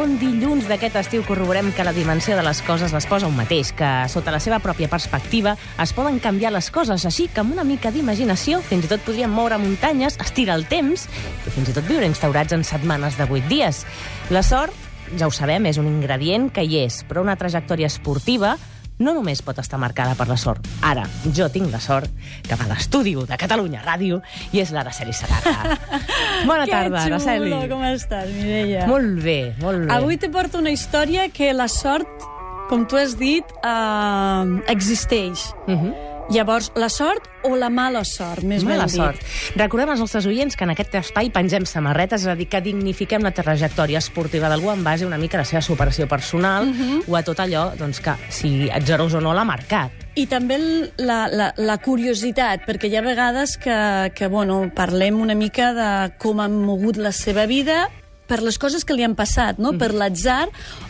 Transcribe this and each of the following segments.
segon dilluns d'aquest estiu corroborem que la dimensió de les coses les posa un mateix, que sota la seva pròpia perspectiva es poden canviar les coses, així que amb una mica d'imaginació fins i tot podríem moure muntanyes, estirar el temps i fins i tot viure instaurats en setmanes de vuit dies. La sort, ja ho sabem, és un ingredient que hi és, però una trajectòria esportiva no només pot estar marcada per la sort. Ara, jo tinc la sort que va a l'estudi de Catalunya Ràdio i és l'Araceli Segarra. Bona tarda, que Araceli. xulo, com estàs, Mireia? Molt bé, molt bé. Avui te porto una història que la sort, com tu has dit, uh, existeix. Uh -huh. Llavors, la sort o la mala sort, més Mala ben dit? sort. Recordem als nostres oients que en aquest espai pengem samarretes, és a dir, que dignifiquem la trajectòria esportiva d'algú en base una mica a la seva superació personal uh -huh. o a tot allò doncs, que, si etzerosa o no, l'ha marcat. I també la, la, la curiositat, perquè hi ha vegades que, que bueno, parlem una mica de com han mogut la seva vida per les coses que li han passat, no? per l'atzar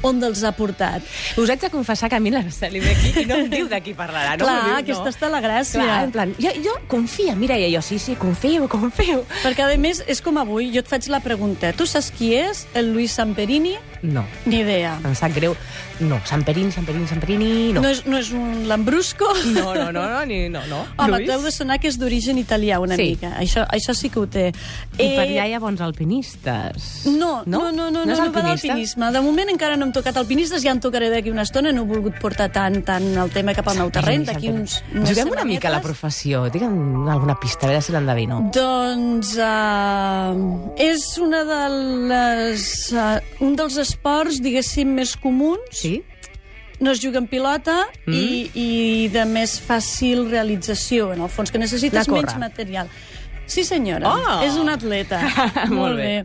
on els ha portat. Us haig de confessar que a mi l'Araceli ve aquí i no em diu de qui parlarà. No Clar, diu, aquesta no. està la gràcia. Clar, en plan, jo, jo confia, mira, i jo, sí, sí, confio, confio. Perquè, a més, és com avui, jo et faig la pregunta. Tu saps qui és el Luis Samperini? No, Ni idea. em sap greu. No, Samperini, Samperini, Samperini, no. No és, no és un Lambrusco? No, no, no, no, ni, no, no. Home, Lluís? t'heu de sonar que és d'origen italià una Sí. mica. Això, això sí que ho té. I per allà hi ha bons alpinistes. No, no, no, no, no, és no, va alpinista? d'alpinisme. De moment encara no hem tocat alpinistes, ja en tocaré d'aquí una estona, no he volgut portar tant, tant el tema cap al meu terreny, d'aquí uns, Juguem una mica a la professió. Digue'm alguna pista, a veure si l'endevino. Doncs uh, és una de les, uh, un dels esports, diguéssim, més comuns. Sí? No es juga en pilota Mm. i, i de més fàcil realització, en el fons, que necessites menys material. Sí, senyora, Oh! és un atleta. Molt bé.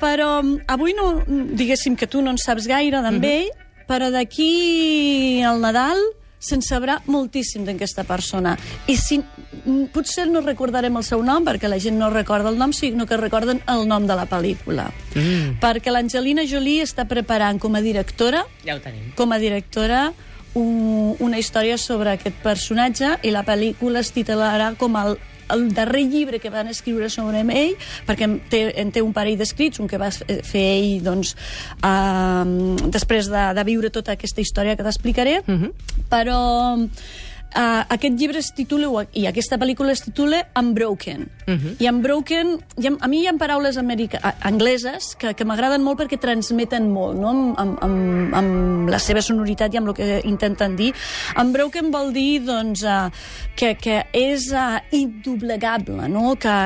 Però mm, avui no, diguéssim que tu no en saps gaire d'en Mhm. ell, però d'aquí al Nadal se'n sabrà moltíssim d'aquesta persona. I si, mm, potser no recordarem el seu nom, perquè la gent no recorda el nom, sinó que recorden el nom de la pel·lícula. Mm. Perquè l'Angelina Jolie està preparant com a directora Ja ho tenim. com a directora un, una història sobre aquest personatge i la pel·lícula es titularà com el el darrer llibre que van escriure sobre ell, perquè en té, en té un parell d'escrits, un que va fer ell doncs, uh, després de, de viure tota aquesta història que t'explicaré, Mhm. però Uh, aquest llibre es titula, i aquesta pel·lícula es titula Unbroken. Mhm. I Unbroken, hi ha, a mi hi ha paraules america, a- angleses que, que m'agraden molt perquè transmeten molt, no? amb, amb, amb, amb la seva sonoritat i amb el que intenten dir. Unbroken vol dir doncs, uh, que, que és uh, indoblegable, no? que,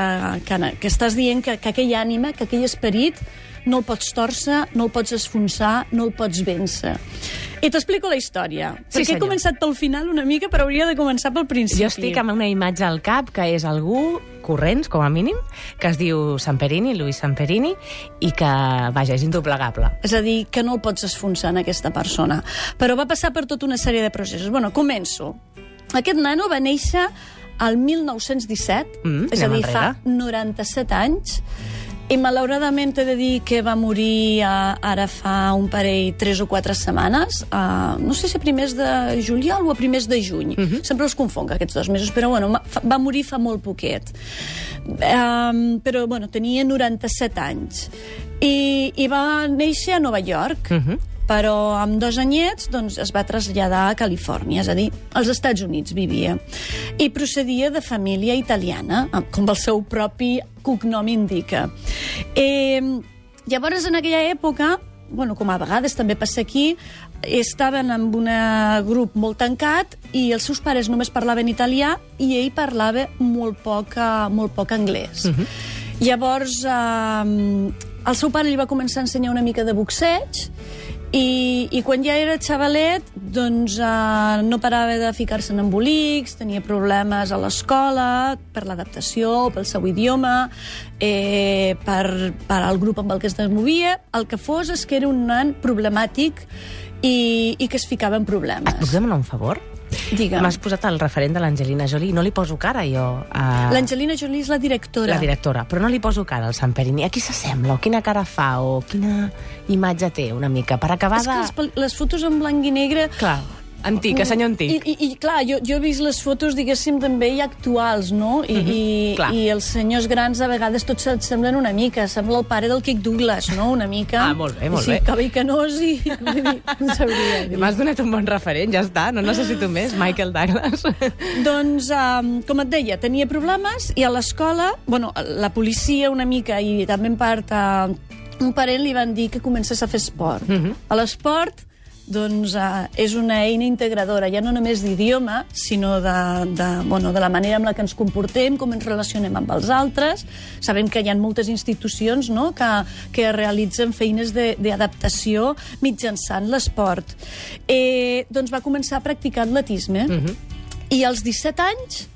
que, que estàs dient que, que aquell ànima, que aquell esperit, no el pots torcer, no el pots esfonsar, no el pots vèncer. I t'explico la història. Sí, perquè he senyor. començat pel final una mica, però hauria de començar pel principi. Jo estic amb una imatge al cap que és algú corrents, com a mínim, que es diu Samperini, Luis Samperini, i que, vaja, és indoblegable. És a dir, que no el pots esfonsar en aquesta persona. Però va passar per tota una sèrie de processos. Bueno, començo. Aquest nano va néixer al 1917, Mm, és a dir, fa 97 anys, i malauradament he de dir que va morir uh, ara fa un parell, tres o quatre setmanes, uh, no sé si a primers de juliol o a primers de juny. Mhm. Sempre els confonc, aquests dos mesos, però bueno, va morir fa molt poquet. Um, però bueno, tenia 97 anys. I, I va néixer a Nova York, Mhm. però amb dos anyets doncs, es va traslladar a Califòrnia, és a dir, als Estats Units vivia. I procedia de família italiana, com el seu propi cognom indica. Eh, llavors, en aquella època, bueno, com a vegades també passa aquí, estaven en un grup molt tancat i els seus pares només parlaven italià i ell parlava molt poc, molt poc anglès. Mhm. Llavors, eh, el seu pare li va començar a ensenyar una mica de boxeig i, i quan ja era xavalet doncs eh, no parava de ficar-se en embolics, tenia problemes a l'escola per l'adaptació, pel seu idioma, eh, per, per al grup amb el que es movia. El que fos és que era un nen problemàtic i, i que es ficava en Et puc problemes. demanar un favor? Digue'm. M'has posat el referent de l'Angelina Jolie. No li poso cara, jo. A... L'Angelina Jolie és la directora. La directora, però no li poso cara al Samperini. A qui s'assembla? O quina cara fa? O quina imatge té, una mica? Per acabar És que de... les, les fotos en blanc i negre Clar. Antic, a senyor antic. I, i, i clar, jo, jo he vist les fotos, diguéssim, també i actuals, no? I, mm -hmm, i, clar. I els senyors grans a vegades tots et semblen una mica. Sembla el pare del Kirk Douglas, no? Una mica. Ah, molt bé, molt sí, bé. Cava i canós i... No sabria dir. M'has donat un bon referent, ja està, no necessito més, Michael Douglas. Doncs, um, com et deia, tenia problemes i a l'escola, bueno, la policia una mica i també en part uh, un parent li van dir que comencés a fer esport. Mhm. A l'esport doncs, uh, és una eina integradora, ja no només d'idioma, sinó de, de, bueno, de la manera amb la que ens comportem, com ens relacionem amb els altres. Sabem que hi ha moltes institucions no?, que, que realitzen feines de- d'adaptació mitjançant l'esport. Eh, doncs va començar a practicar atletisme. Mhm. I als 17 anys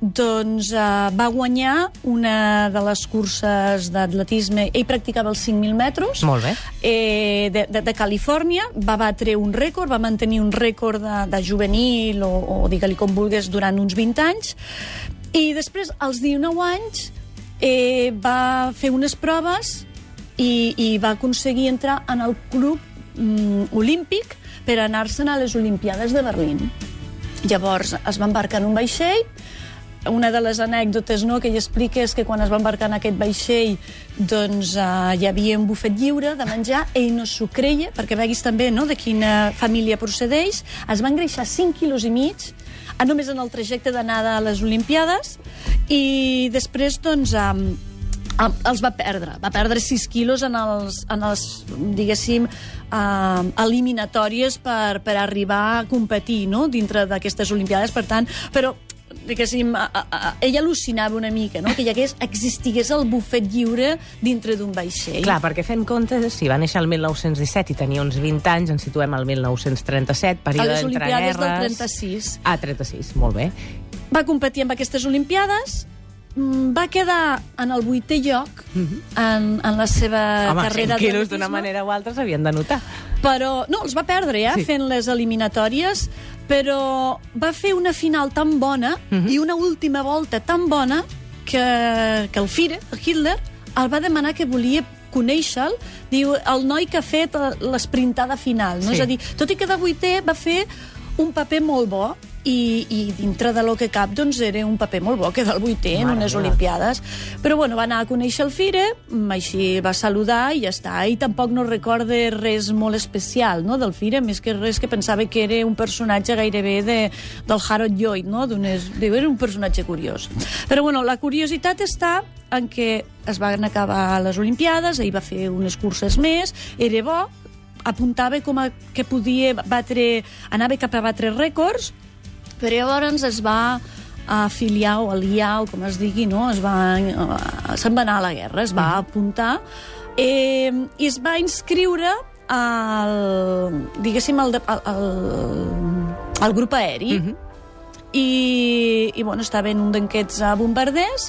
doncs uh, va guanyar una de les curses d'atletisme. Ell practicava els 5.000 metres. Molt bé. Eh, de, de, de Califòrnia. Va batre un rècord, va mantenir un rècord de, de juvenil o, o digue-li com vulguis durant uns 20 anys. I després, als 19 anys, eh, va fer unes proves i, i va aconseguir entrar en el club mm, olímpic per anar-se'n a les Olimpiades de Berlín. Llavors es va embarcar en un vaixell, una de les anècdotes no, que ell explica és que quan es va embarcar en aquest vaixell doncs, uh, hi havia un bufet lliure de menjar, ell no s'ho creia, perquè veguis també no, de quina família procedeix, es va engreixar 5 quilos i mig, només en el trajecte d'anada a les Olimpiades, i després, doncs, Ah, els va perdre. Va perdre 6 quilos en els, en els diguéssim, eh, eliminatòries per, per arribar a competir no? dintre d'aquestes Olimpiades. Per tant, però diguéssim, a, a, a, ell al·lucinava una mica, no? que hi hagués, existigués el bufet lliure dintre d'un vaixell. Clar, perquè fent compte, si va néixer el 1917 i tenia uns 20 anys, ens situem al 1937, a període les entre Olimpiades del guerres... 36. Ah, 36, molt bé. Va competir amb aquestes Olimpiades, va quedar en el vuitè lloc en, en la seva Mhm. Home, carrera 100 quilos d'una manera o altra s'havien de notar. però no, els va perdre ja, Sí. fent les eliminatòries, però va fer una final tan bona Mhm. i una última volta tan bona que, que el Führer, el Hitler, el va demanar que volia conèixer-lo, diu, el noi que ha fet l'esprintada final. No? Sí. És a dir, tot i que de vuitè va fer un paper molt bo i, i dintre de lo que cap doncs era un paper molt bo, que del vuitè en unes. Olimpiades. Però bueno, va anar a conèixer el Fire, mm, així va saludar i ja està. I tampoc no recorde res molt especial no, del Fire, més que res que pensava que era un personatge gairebé de, del Harold Lloyd, no? D'unes- diu, era un personatge curiós. Però bueno, la curiositat està en què es van acabar les Olimpiades, ell va fer unes curses més, era bo, apuntava com a que podia batre, anava cap a batre rècords, però llavors es va afiliar o aliar, o com es digui, no? es va, eh, se'n va anar a la guerra, es va apuntar eh, i es va inscriure al, diguéssim, al, al, al, grup aeri. I, i bueno, estava en un d'aquests eh, bombarders,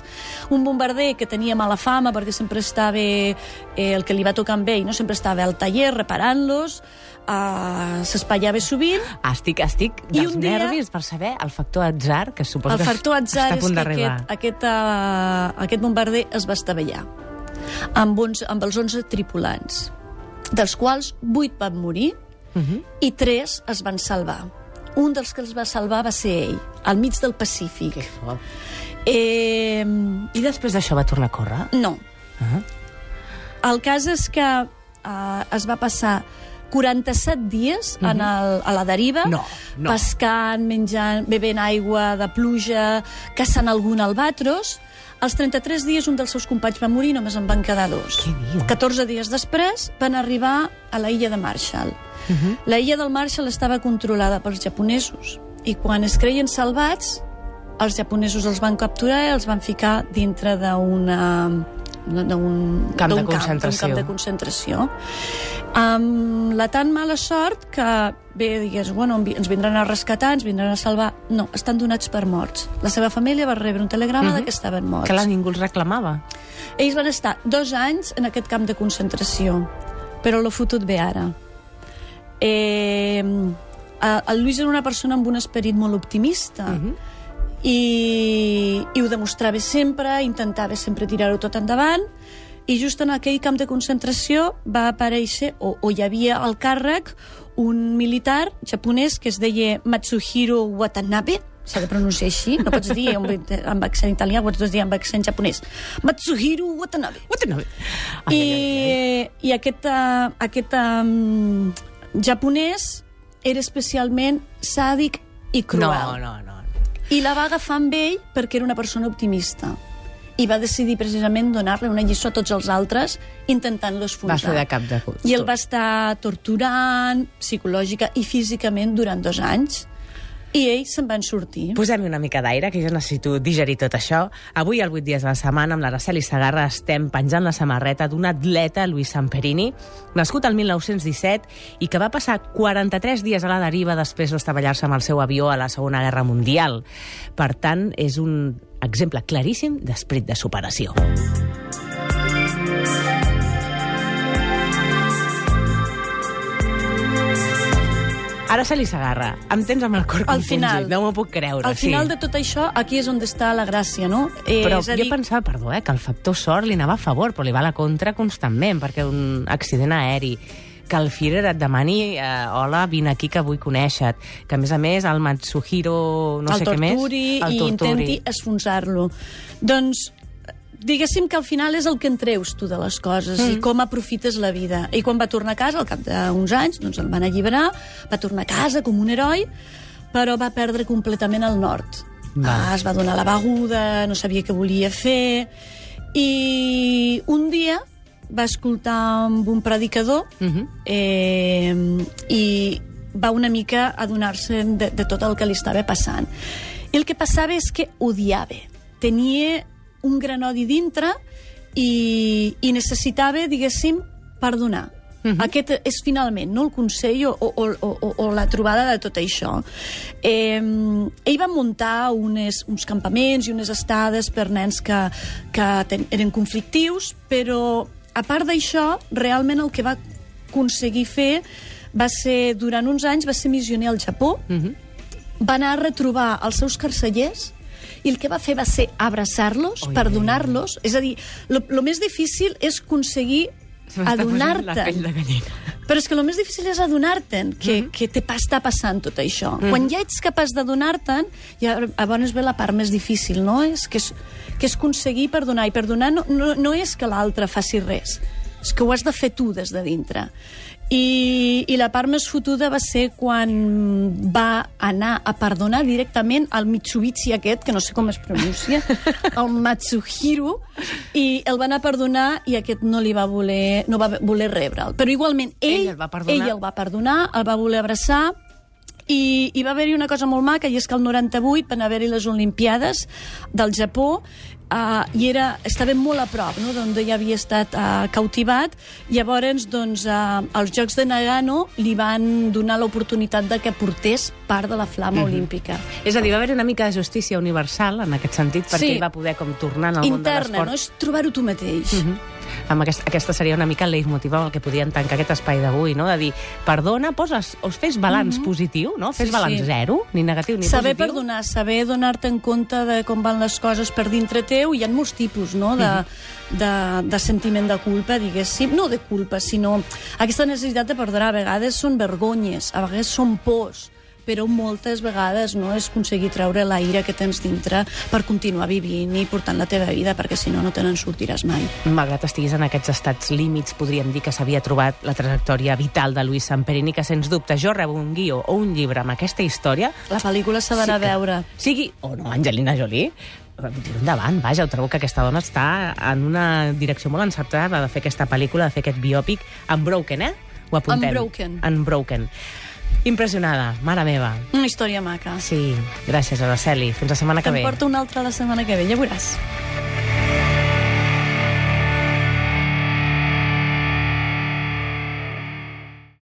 un bombarder que tenia mala fama perquè sempre estava, eh, el que li va tocar amb ell, no? sempre estava al taller reparant-los, eh, s'espatllava sovint, Ah, estic, estic I dels un dia- nervis per saber el factor atzar, que suposo el que factor atzar està a punt d'arribar. aquest, aquest, uh, aquest bombarder es va estavellar amb, uns, amb els 11 tripulants, dels quals 8 van morir Uh -huh. i 3 es van salvar. Un dels que els va salvar va ser ell, al mig del Pacífic. Que fort. Eh, I després d'això va tornar a córrer? no. Ah. El cas és que uh, es va passar 47 dies en el, a la deriva, Mhm. No, no. pescant, menjant, bevent aigua de pluja, caçant algun albatros. Als 33 dies un dels seus companys va morir, només en van quedar dos. Què dius? 14 dies després van arribar a la illa de Marshall. Uh Mhm. -huh. La illa del Marshall estava controlada pels japonesos i quan es creien salvats, els japonesos els van capturar i els van ficar dintre d'una d'un Camp de concentració. camp de concentració. Amb la tan mala sort que, bé, digués, bueno, ens vindran a rescatar, ens vindran a salvar... No, estan donats per morts. La seva família va rebre un telegrama uh -huh. de que estaven morts. Que la ningú els reclamava. Ells van estar dos anys en aquest camp de concentració, però l'ho fotut bé ara. Eh, el Lluís era una persona amb un esperit molt optimista Mhm. I, i ho demostrava sempre, intentava sempre tirar-ho tot endavant i just en aquell camp de concentració va aparèixer, o, o hi havia al càrrec, un militar japonès que es deia Matsuhiro Watanabe, s'ha de pronunciar així, no pots dir amb, amb accent italià, pots dir amb accent japonès. Matsuhiro Watanabe. Watanabe. I, i aquest, uh, aquest um, japonès era especialment sàdic i cruel. No, no, no. I la va agafar amb ell perquè era una persona optimista. I va decidir precisament donar-li una lliçó a tots els altres intentant-lo Va esfonsar. fer de cap de cul. I el va estar torturant psicològica i físicament durant dos anys. I ells se'n van sortir. Posem-hi una mica d'aire, que jo necessito digerir tot això. Avui, al 8 dies de la setmana, amb l'Araceli Sagarra, estem penjant la samarreta d'un atleta, Luis Samperini, nascut al 1917 i que va passar 43 dies a la deriva després d'estavellar-se amb el seu avió a la Segona Guerra Mundial. Per tant, és un exemple claríssim d'esprit de superació. Araceli Sagarra, em tens amb el cor Al final. no m'ho puc creure. Al final sí. de tot això, aquí és on està la gràcia, no? Eh, Però és jo dir, pensava, perdó, eh, que el factor sort li anava a favor, però li va a la contra constantment, perquè un accident aeri, que el Führer et demani eh, hola, vine aquí que vull conèixer que a més a més el Matsuhiro no el sé què més, torturi el i torturi. intenti esfonsar-lo. Doncs diguéssim que al final és el que en treus tu de les coses mm. i com aprofites la vida. I quan va tornar a casa, al cap d'uns anys, doncs el van alliberar, va tornar a casa com un heroi, però va perdre completament el nord. Va. Ah, es va donar la beguda, no sabia què volia fer, i un dia va escoltar amb un predicador Mhm. eh, i va una mica adonar-se de, de tot el que li estava passant. I el que passava és que odiava. Tenia un gran odi dintre i, i necessitava, diguéssim, perdonar. Uh -huh. Aquest és finalment no el consell o, o, o, o, o la trobada de tot això. Eh, ell va muntar unes, uns campaments i unes estades per nens que, que ten, eren conflictius, però a part d'això, realment el que va aconseguir fer va ser, durant uns anys, va ser missioner al Japó, Uh -huh. va anar a retrobar els seus carcellers i el que va fer va ser abraçar-los, perdonar-los. És a dir, el més difícil és aconseguir adonar-te. Però és que el més difícil és adonar-te'n que, Mhm. que te pa- està passant tot això. Quan ja ets capaç d'adonar-te'n, ja llavors ve la part més difícil, no? És que és, que és aconseguir perdonar. I perdonar no, no, no és que l'altre faci res, és que ho has de fer tu des de dintre. I, I la part més fotuda va ser quan va anar a perdonar directament al Mitsubishi aquest, que no sé com es pronuncia, el Matsuhiro, i el va anar a perdonar i aquest no li va voler, no va voler rebre'l. Però igualment ell, Ell el va perdonar. ell el va perdonar, el va voler abraçar, i, i va haver-hi una cosa molt maca, i és que el 98 van haver-hi les Olimpiades del Japó, uh, i era, estava molt a prop, no?, d'on ja havia estat uh, cautivat. Llavors, doncs, uh, als Jocs de Nagano li van donar l'oportunitat de que portés part de la flama olímpica. És a dir, va haver una mica de justícia universal en aquest sentit, perquè Sí. ell va poder com tornar en el món de Interna, l'esport. no? És trobar-ho tu mateix. Mhm. Amb aquest, aquesta seria una mica el leitmotiv amb el que podien tancar aquest espai d'avui, no? De dir, perdona, poses, o fes balanç positiu, no? Fes Sí, balanç sí. zero, ni negatiu ni saber positiu. perdonar, saber donar-te en compte de com van les coses per dintre teu, hi ha molts tipus no? de, de, de sentiment de culpa, diguéssim, no de culpa, sinó aquesta necessitat de perdonar. A vegades són vergonyes, a vegades són pors, però moltes vegades no és aconseguir treure la ira que tens dintre per continuar vivint i portant la teva vida, perquè si no, no te n'en sortiràs mai. Malgrat estiguis en aquests estats límits, podríem dir que s'havia trobat la trajectòria vital de Luis Samperini, que sens dubte jo rebo un guió o un llibre amb aquesta història, La pel·lícula s'ha d'anar Sí a que- veure. sigui o no Angelina Jolie, tiro endavant, vaja, ho trobo que aquesta dona està en una direcció molt encertada de fer aquesta pel·lícula, de fer aquest biòpic, Unbroken, eh? Ho apuntem. Unbroken. Unbroken. Impressionada, mare meva. Una història maca. Sí, gràcies, Araceli. Fins la setmana que Te'n ve. porto una altra la setmana que ve, ja veuràs.